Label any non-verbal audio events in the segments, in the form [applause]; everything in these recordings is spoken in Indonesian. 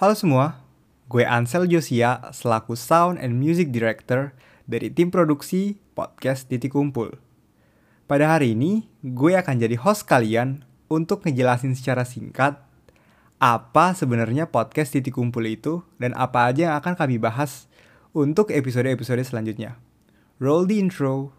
Halo semua, gue Ansel Josia selaku Sound and Music Director dari tim produksi podcast Titik Kumpul. Pada hari ini, gue akan jadi host kalian untuk ngejelasin secara singkat apa sebenarnya podcast Titik Kumpul itu dan apa aja yang akan kami bahas untuk episode-episode selanjutnya. Roll the intro.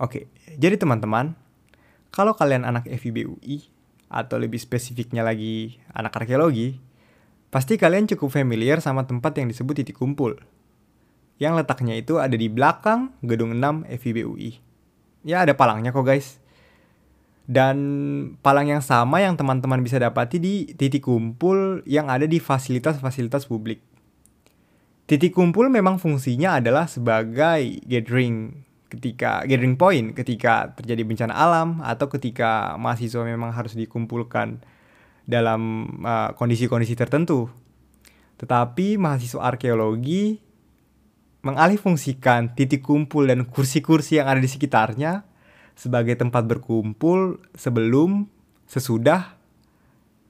Oke, jadi teman-teman, kalau kalian anak FIB UI, atau lebih spesifiknya lagi anak arkeologi, pasti kalian cukup familiar sama tempat yang disebut titik kumpul. Yang letaknya itu ada di belakang gedung 6 FIB UI. Ya ada palangnya kok guys. Dan palang yang sama yang teman-teman bisa dapati di titik kumpul yang ada di fasilitas-fasilitas publik. Titik kumpul memang fungsinya adalah sebagai gathering ketika gathering point ketika terjadi bencana alam atau ketika mahasiswa memang harus dikumpulkan dalam uh, kondisi-kondisi uh, tertentu. Tetapi mahasiswa arkeologi mengalihfungsikan titik kumpul dan kursi-kursi yang ada di sekitarnya sebagai tempat berkumpul sebelum, sesudah,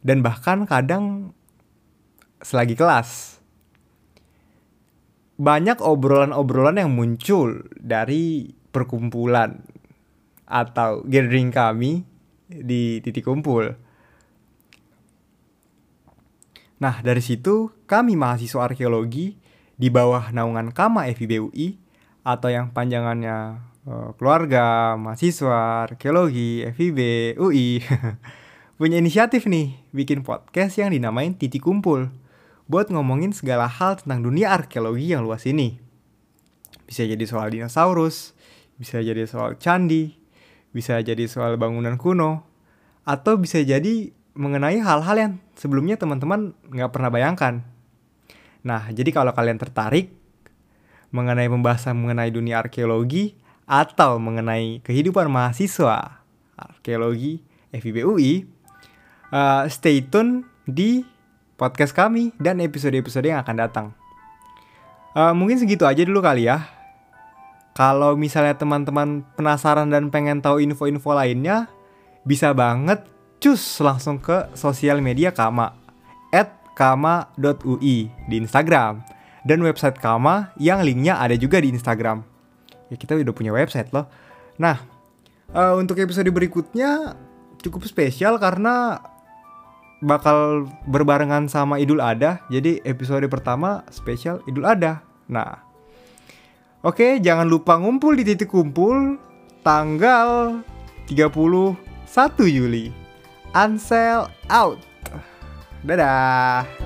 dan bahkan kadang selagi kelas banyak obrolan-obrolan yang muncul dari perkumpulan atau gathering kami di titik kumpul. Nah, dari situ kami mahasiswa arkeologi di bawah naungan Kama FIB UI atau yang panjangannya uh, keluarga, mahasiswa, arkeologi, FIB, UI [laughs] punya inisiatif nih bikin podcast yang dinamain Titik Kumpul buat ngomongin segala hal tentang dunia arkeologi yang luas ini. Bisa jadi soal dinosaurus, bisa jadi soal candi, bisa jadi soal bangunan kuno, atau bisa jadi mengenai hal-hal yang sebelumnya teman-teman nggak pernah bayangkan. Nah, jadi kalau kalian tertarik mengenai pembahasan mengenai dunia arkeologi atau mengenai kehidupan mahasiswa arkeologi FIB UI, uh, stay tune di podcast kami dan episode-episode yang akan datang. Uh, mungkin segitu aja dulu kali ya. Kalau misalnya teman-teman penasaran dan pengen tahu info-info lainnya, bisa banget cus langsung ke sosial media Kama at kama.ui di Instagram dan website Kama yang linknya ada juga di Instagram. Ya kita udah punya website loh. Nah, uh, untuk episode berikutnya cukup spesial karena bakal berbarengan sama Idul Adha. Jadi episode pertama spesial Idul Adha. Nah, oke jangan lupa ngumpul di titik kumpul tanggal 31 Juli. Ansel out. Dadah.